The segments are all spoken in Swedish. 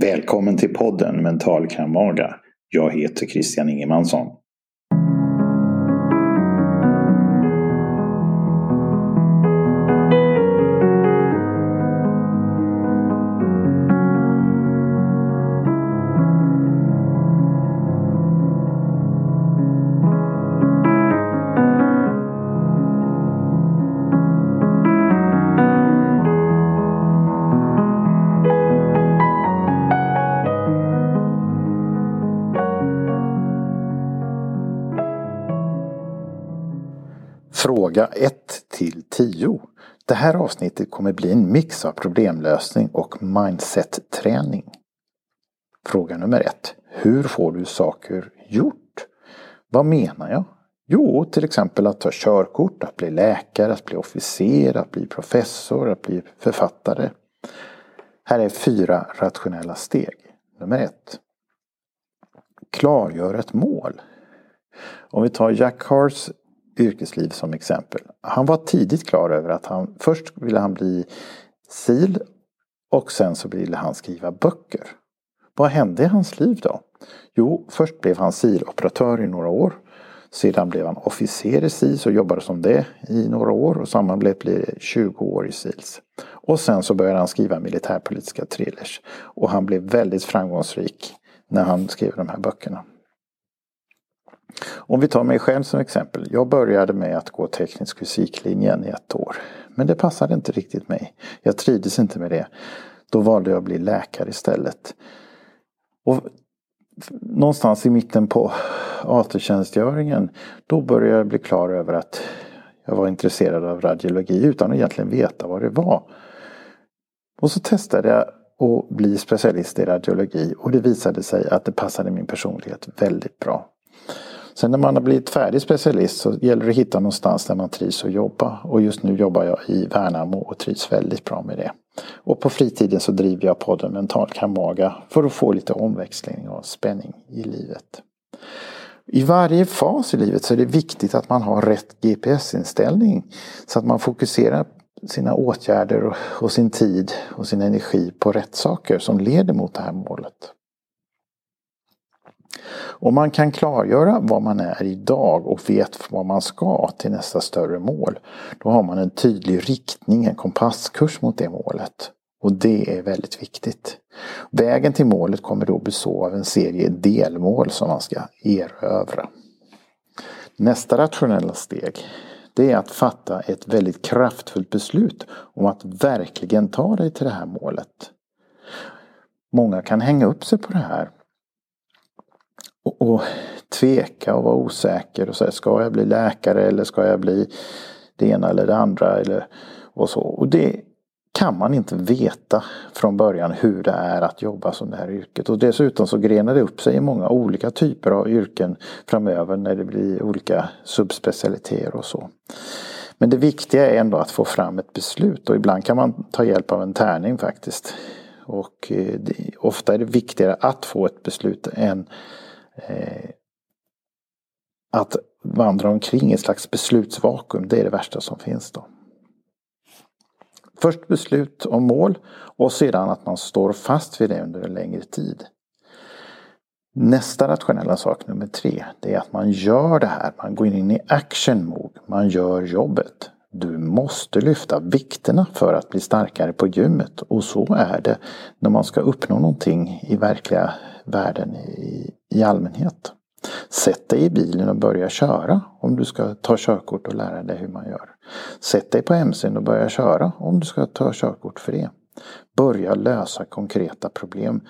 Välkommen till podden Mental Kramaga. Jag heter Christian Ingemansson. Fråga 1 till 10. Det här avsnittet kommer bli en mix av problemlösning och mindset-träning. Fråga nummer 1. Hur får du saker gjort? Vad menar jag? Jo, till exempel att ta körkort, att bli läkare, att bli officer, att bli professor, att bli författare. Här är fyra rationella steg. Nummer 1. Klargör ett mål. Om vi tar Jack Hars yrkesliv som exempel. Han var tidigt klar över att han först ville han bli sil och sen så ville han skriva böcker. Vad hände i hans liv då? Jo, först blev han siloperatör i några år. Sedan blev han officer i SIS och jobbade som det i några år och sammanlagt blev det 20 år i SILS. Och sen så började han skriva militärpolitiska thrillers. Och han blev väldigt framgångsrik när han skrev de här böckerna. Om vi tar mig själv som exempel. Jag började med att gå teknisk fysiklinjen i ett år. Men det passade inte riktigt mig. Jag trivdes inte med det. Då valde jag att bli läkare istället. Och någonstans i mitten på AT-tjänstgöringen då började jag bli klar över att jag var intresserad av radiologi utan att egentligen veta vad det var. Och så testade jag att bli specialist i radiologi och det visade sig att det passade min personlighet väldigt bra. Sen när man har blivit färdig specialist så gäller det att hitta någonstans där man trivs att jobba. Och just nu jobbar jag i Värnamo och trivs väldigt bra med det. Och på fritiden så driver jag podden Mental Kamaga för att få lite omväxling och spänning i livet. I varje fas i livet så är det viktigt att man har rätt GPS-inställning. Så att man fokuserar sina åtgärder och sin tid och sin energi på rätt saker som leder mot det här målet. Om man kan klargöra vad man är idag och vet vad man ska till nästa större mål. Då har man en tydlig riktning, en kompasskurs mot det målet. Och det är väldigt viktigt. Vägen till målet kommer då bestå av en serie delmål som man ska erövra. Nästa rationella steg det är att fatta ett väldigt kraftfullt beslut om att verkligen ta dig till det här målet. Många kan hänga upp sig på det här och, och tveka och vara osäker och säga ska jag bli läkare eller ska jag bli det ena eller det andra eller och så. Och det kan man inte veta från början hur det är att jobba som det här yrket. Och dessutom så grenar det upp sig i många olika typer av yrken framöver när det blir olika subspecialiteter och så. Men det viktiga är ändå att få fram ett beslut och ibland kan man ta hjälp av en tärning faktiskt. Och eh, det, ofta är det viktigare att få ett beslut än eh, att vandra omkring i ett slags beslutsvakuum, det är det värsta som finns då. Först beslut om mål och sedan att man står fast vid det under en längre tid. Nästa rationella sak nummer tre, det är att man gör det här. Man går in i action mode. Man gör jobbet. Du måste lyfta vikterna för att bli starkare på gymmet. Och så är det när man ska uppnå någonting i verkliga världen i, i allmänhet. Sätt dig i bilen och börja köra om du ska ta körkort och lära dig hur man gör. Sätt dig på MCn och börja köra om du ska ta körkort för det. Börja lösa konkreta problem.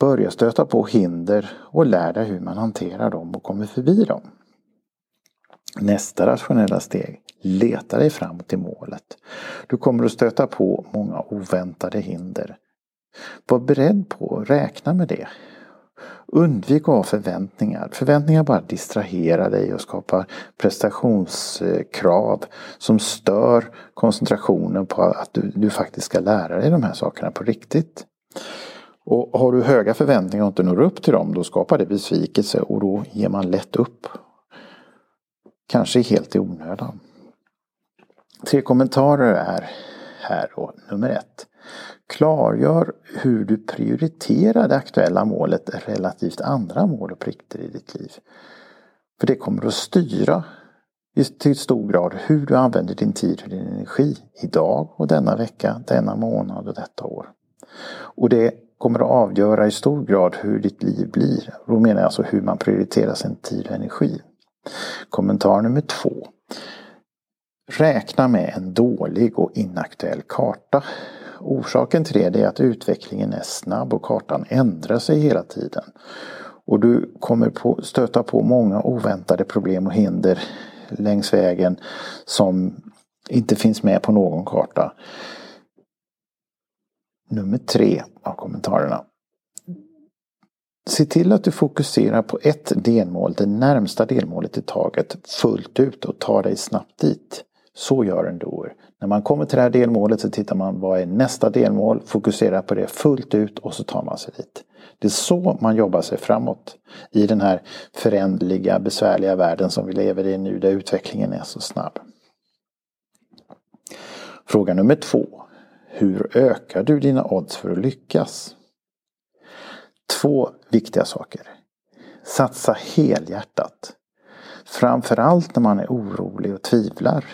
Börja stöta på hinder och lär dig hur man hanterar dem och kommer förbi dem. Nästa rationella steg. Leta dig fram till målet. Du kommer att stöta på många oväntade hinder. Var beredd på att räkna med det. Undvik att ha förväntningar. Förväntningar bara distraherar dig och skapar prestationskrav som stör koncentrationen på att du, du faktiskt ska lära dig de här sakerna på riktigt. Och har du höga förväntningar och inte når upp till dem, då skapar det besvikelse och då ger man lätt upp. Kanske helt i onödan. Tre kommentarer är här då. Nummer ett. Klargör hur du prioriterar det aktuella målet relativt andra mål och plikter i ditt liv. För det kommer att styra till stor grad hur du använder din tid och din energi idag och denna vecka, denna månad och detta år. Och det kommer att avgöra i stor grad hur ditt liv blir. Då menar jag alltså hur man prioriterar sin tid och energi. Kommentar nummer två. Räkna med en dålig och inaktuell karta. Orsaken till det är att utvecklingen är snabb och kartan ändrar sig hela tiden. Och du kommer på, stöta på många oväntade problem och hinder längs vägen som inte finns med på någon karta. Nummer tre av kommentarerna. Se till att du fokuserar på ett delmål, det närmsta delmålet i taget, fullt ut och ta dig snabbt dit. Så gör en doer. När man kommer till det här delmålet så tittar man vad är nästa delmål, fokuserar på det fullt ut och så tar man sig dit. Det är så man jobbar sig framåt i den här förändliga, besvärliga världen som vi lever i nu där utvecklingen är så snabb. Fråga nummer två. Hur ökar du dina odds för att lyckas? Två viktiga saker. Satsa helhjärtat. Framförallt när man är orolig och tvivlar.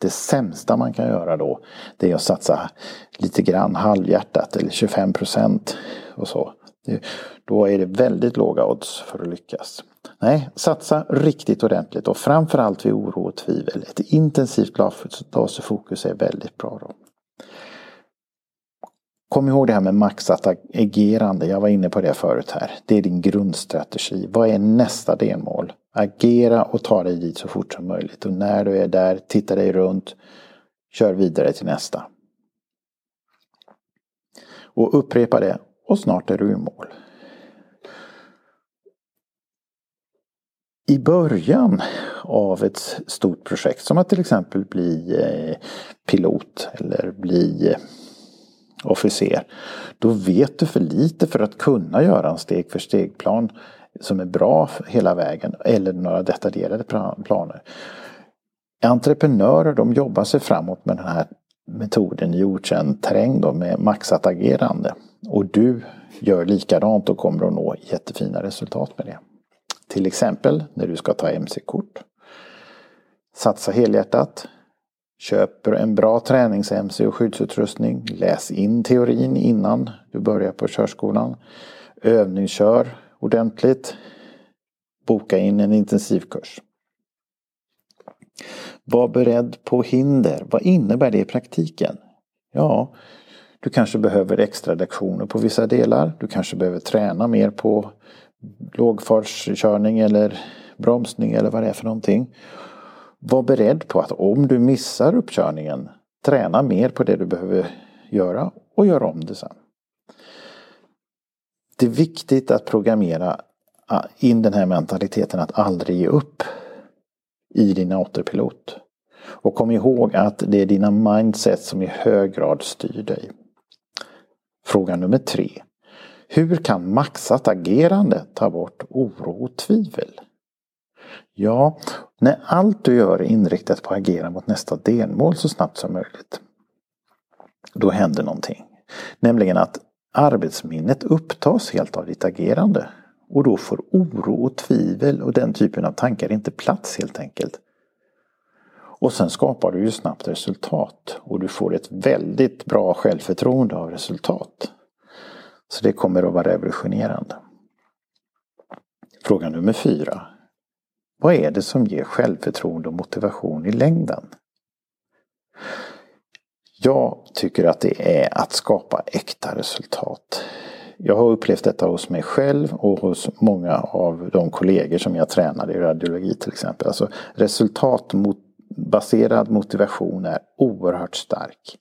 Det sämsta man kan göra då det är att satsa lite grann halvhjärtat eller 25 procent och så. Då är det väldigt låga odds för att lyckas. Nej, satsa riktigt ordentligt och framförallt vid oro och tvivel. Ett intensivt laserfokus är väldigt bra då. Kom ihåg det här med maxat agerande. Jag var inne på det förut här. Det är din grundstrategi. Vad är nästa delmål? Agera och ta dig dit så fort som möjligt. Och när du är där, titta dig runt. Kör vidare till nästa. Och upprepa det och snart är du i mål. I början av ett stort projekt som att till exempel bli eh, pilot eller bli eh, officer. Då vet du för lite för att kunna göra en steg för steg-plan som är bra hela vägen eller några detaljerade planer. Entreprenörer de jobbar sig framåt med den här metoden i okänd terräng då med maxat agerande. Och du gör likadant och kommer att nå jättefina resultat med det. Till exempel när du ska ta MC-kort. Satsa helhjärtat. Köper en bra tränings-MC och skyddsutrustning. Läs in teorin innan du börjar på körskolan. Övningskör ordentligt. Boka in en intensivkurs. Var beredd på hinder. Vad innebär det i praktiken? Ja, du kanske behöver extra lektioner på vissa delar. Du kanske behöver träna mer på lågfartskörning eller bromsning eller vad det är för någonting. Var beredd på att om du missar uppkörningen, träna mer på det du behöver göra och gör om det sen. Det är viktigt att programmera ah, in den här mentaliteten att aldrig ge upp i din autopilot. Och kom ihåg att det är dina mindset som i hög grad styr dig. Fråga nummer tre. Hur kan maxat agerande ta bort oro och tvivel? Ja, när allt du gör är inriktat på att agera mot nästa delmål så snabbt som möjligt. Då händer någonting. Nämligen att arbetsminnet upptas helt av ditt agerande. Och då får oro och tvivel och den typen av tankar inte plats helt enkelt. Och sen skapar du ju snabbt resultat och du får ett väldigt bra självförtroende av resultat. Så det kommer att vara revolutionerande. Fråga nummer fyra. Vad är det som ger självförtroende och motivation i längden? Jag tycker att det är att skapa äkta resultat. Jag har upplevt detta hos mig själv och hos många av de kollegor som jag tränade i radiologi till exempel. Alltså resultatbaserad motivation är oerhört stark.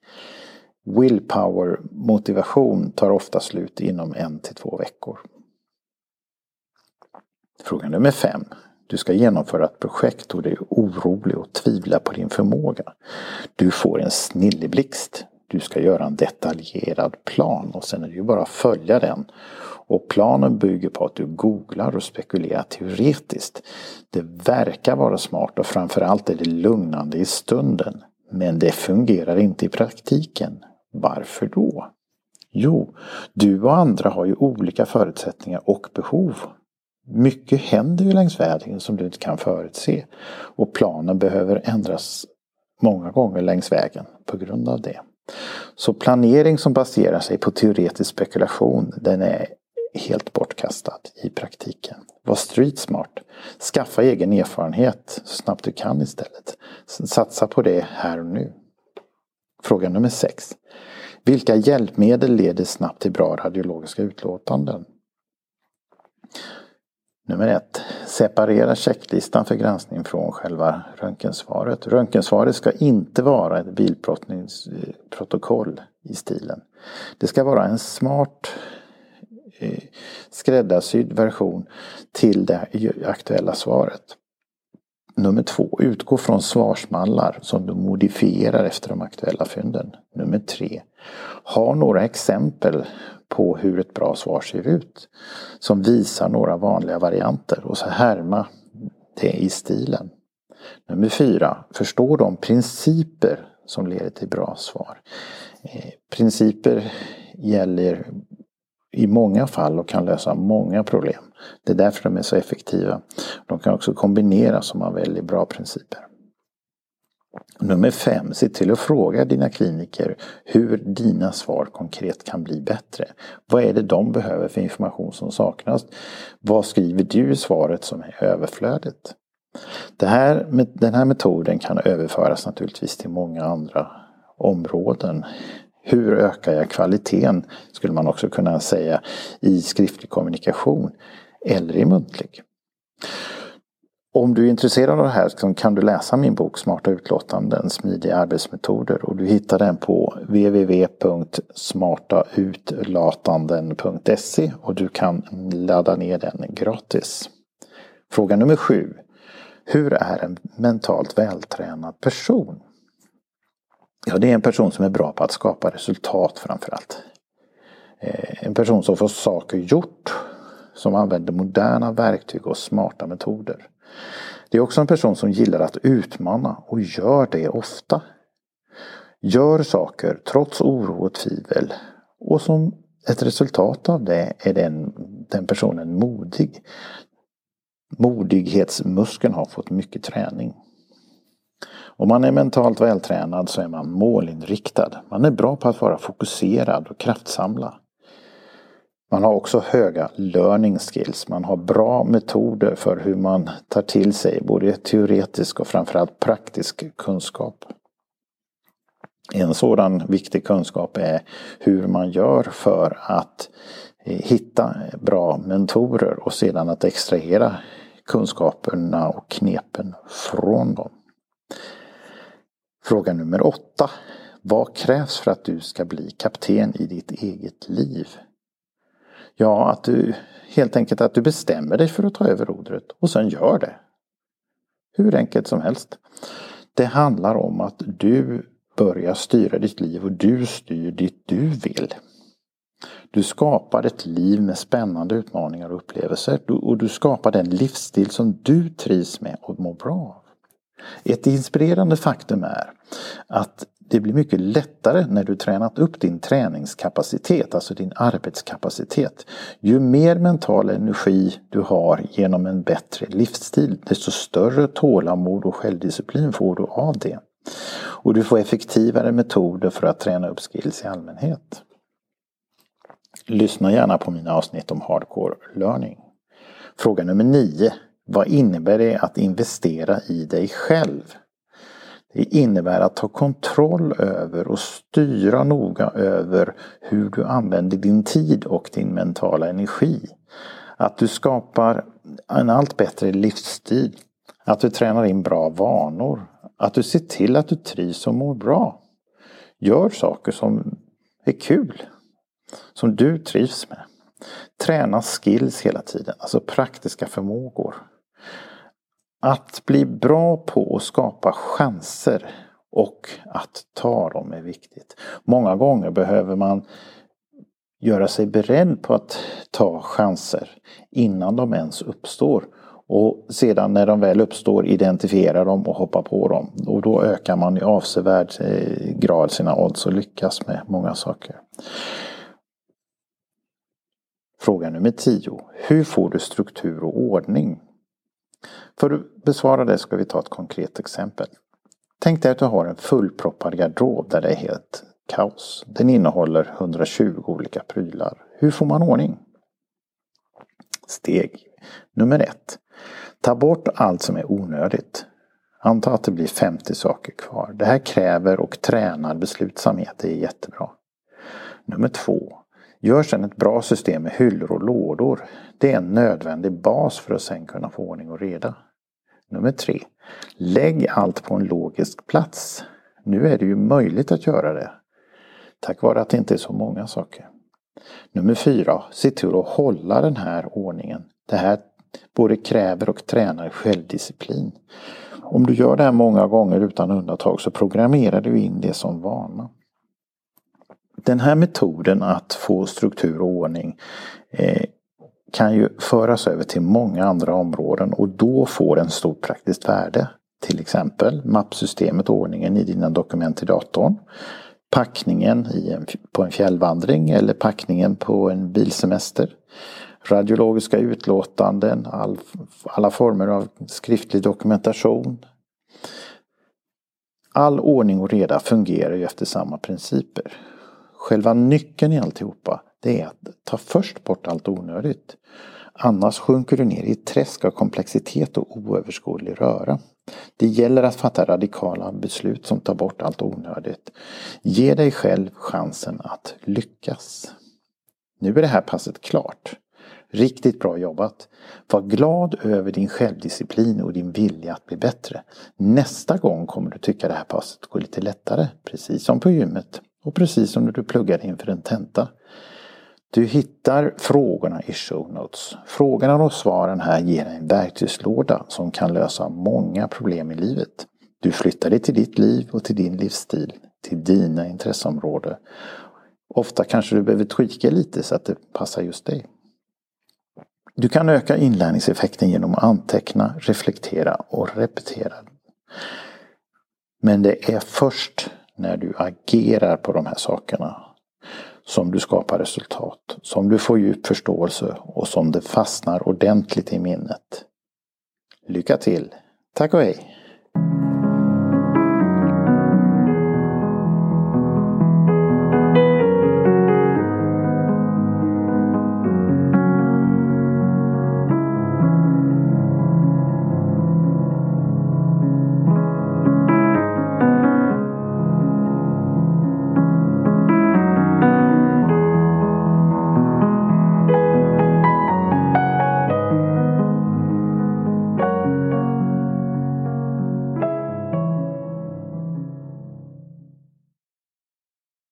Willpower motivation tar ofta slut inom en till två veckor. Fråga nummer fem. Du ska genomföra ett projekt och du är orolig och tvivlar på din förmåga. Du får en snilleblixt. Du ska göra en detaljerad plan och sen är det ju bara att följa den. Och planen bygger på att du googlar och spekulerar teoretiskt. Det verkar vara smart och framförallt är det lugnande i stunden. Men det fungerar inte i praktiken. Varför då? Jo, du och andra har ju olika förutsättningar och behov. Mycket händer ju längs vägen som du inte kan förutse. Och planen behöver ändras många gånger längs vägen på grund av det. Så planering som baserar sig på teoretisk spekulation den är helt bortkastad i praktiken. Var street smart. Skaffa egen erfarenhet så snabbt du kan istället. Satsa på det här och nu. Fråga nummer 6. Vilka hjälpmedel leder snabbt till bra radiologiska utlåtanden? Nummer ett. Separera checklistan för granskning från själva röntgensvaret. Röntgensvaret ska inte vara ett bilprotokoll i stilen. Det ska vara en smart eh, skräddarsydd version till det aktuella svaret. Nummer två, utgå från svarsmallar som du modifierar efter de aktuella fynden. Nummer tre, ha några exempel på hur ett bra svar ser ut. Som visar några vanliga varianter och så härma det i stilen. Nummer fyra, förstå de principer som leder till bra svar. Eh, principer gäller i många fall och kan lösa många problem. Det är därför de är så effektiva. De kan också kombineras om man väljer bra principer. Nummer fem, se till att fråga dina kliniker hur dina svar konkret kan bli bättre. Vad är det de behöver för information som saknas? Vad skriver du i svaret som är överflödigt? Det här, den här metoden kan överföras naturligtvis till många andra områden. Hur ökar jag kvaliteten, skulle man också kunna säga, i skriftlig kommunikation eller i muntlig. Om du är intresserad av det här så kan du läsa min bok Smarta utlåtanden, smidiga arbetsmetoder och du hittar den på www.smartautlatanden.se och du kan ladda ner den gratis. Fråga nummer sju. Hur är en mentalt vältränad person? Ja, det är en person som är bra på att skapa resultat framförallt. Eh, en person som får saker gjort, som använder moderna verktyg och smarta metoder. Det är också en person som gillar att utmana och gör det ofta. Gör saker trots oro och tvivel. Och som ett resultat av det är den, den personen modig. Modighetsmuskeln har fått mycket träning. Om man är mentalt vältränad så är man målinriktad. Man är bra på att vara fokuserad och kraftsamla. Man har också höga learning skills. Man har bra metoder för hur man tar till sig både teoretisk och framförallt praktisk kunskap. En sådan viktig kunskap är hur man gör för att eh, hitta bra mentorer och sedan att extrahera kunskaperna och knepen från dem. Fråga nummer åtta. Vad krävs för att du ska bli kapten i ditt eget liv? Ja, att du helt enkelt att du bestämmer dig för att ta över rodret och sen gör det. Hur enkelt som helst. Det handlar om att du börjar styra ditt liv och du styr ditt du vill. Du skapar ett liv med spännande utmaningar och upplevelser och du skapar den livsstil som du trivs med och mår bra av. Ett inspirerande faktum är att det blir mycket lättare när du tränat upp din träningskapacitet, alltså din arbetskapacitet. Ju mer mental energi du har genom en bättre livsstil, desto större tålamod och självdisciplin får du av det. Och du får effektivare metoder för att träna upp skills i allmänhet. Lyssna gärna på mina avsnitt om hardcore learning. Fråga nummer 9. Vad innebär det att investera i dig själv? Det innebär att ta kontroll över och styra noga över hur du använder din tid och din mentala energi. Att du skapar en allt bättre livsstil. Att du tränar in bra vanor. Att du ser till att du trivs och mår bra. Gör saker som är kul. Som du trivs med. Träna skills hela tiden, alltså praktiska förmågor. Att bli bra på att skapa chanser och att ta dem är viktigt. Många gånger behöver man göra sig beredd på att ta chanser innan de ens uppstår. Och sedan när de väl uppstår identifiera dem och hoppa på dem. Och då ökar man i avsevärd eh, grad sina odds och lyckas med många saker. Fråga nummer 10. Hur får du struktur och ordning? För att besvara det ska vi ta ett konkret exempel. Tänk dig att du har en fullproppad garderob där det är helt kaos. Den innehåller 120 olika prylar. Hur får man ordning? Steg nummer ett. Ta bort allt som är onödigt. Anta att det blir 50 saker kvar. Det här kräver och tränar beslutsamhet. Det är jättebra. Nummer två. Gör sedan ett bra system med hyllor och lådor. Det är en nödvändig bas för att sen kunna få ordning och reda. Nummer tre. Lägg allt på en logisk plats. Nu är det ju möjligt att göra det. Tack vare att det inte är så många saker. Nummer fyra. Se till att hålla den här ordningen. Det här både kräver och tränar självdisciplin. Om du gör det här många gånger utan undantag så programmerar du in det som vana. Den här metoden att få struktur och ordning eh, kan ju föras över till många andra områden och då får den stort praktiskt värde. Till exempel mappsystemet, ordningen i dina dokument i datorn. Packningen en, på en fjällvandring eller packningen på en bilsemester. Radiologiska utlåtanden, all, alla former av skriftlig dokumentation. All ordning och reda fungerar ju efter samma principer. Själva nyckeln i alltihopa det är att ta först bort allt onödigt. Annars sjunker du ner i ett träsk av komplexitet och oöverskådlig röra. Det gäller att fatta radikala beslut som tar bort allt onödigt. Ge dig själv chansen att lyckas. Nu är det här passet klart. Riktigt bra jobbat! Var glad över din självdisciplin och din vilja att bli bättre. Nästa gång kommer du tycka det här passet går lite lättare, precis som på gymmet och precis som när du pluggar inför en tenta. Du hittar frågorna i show notes. Frågorna och svaren här ger en verktygslåda som kan lösa många problem i livet. Du flyttar dig till ditt liv och till din livsstil, till dina intresseområden. Ofta kanske du behöver tweaka lite så att det passar just dig. Du kan öka inlärningseffekten genom att anteckna, reflektera och repetera. Men det är först när du agerar på de här sakerna som du skapar resultat, som du får djup förståelse och som det fastnar ordentligt i minnet. Lycka till! Tack och hej!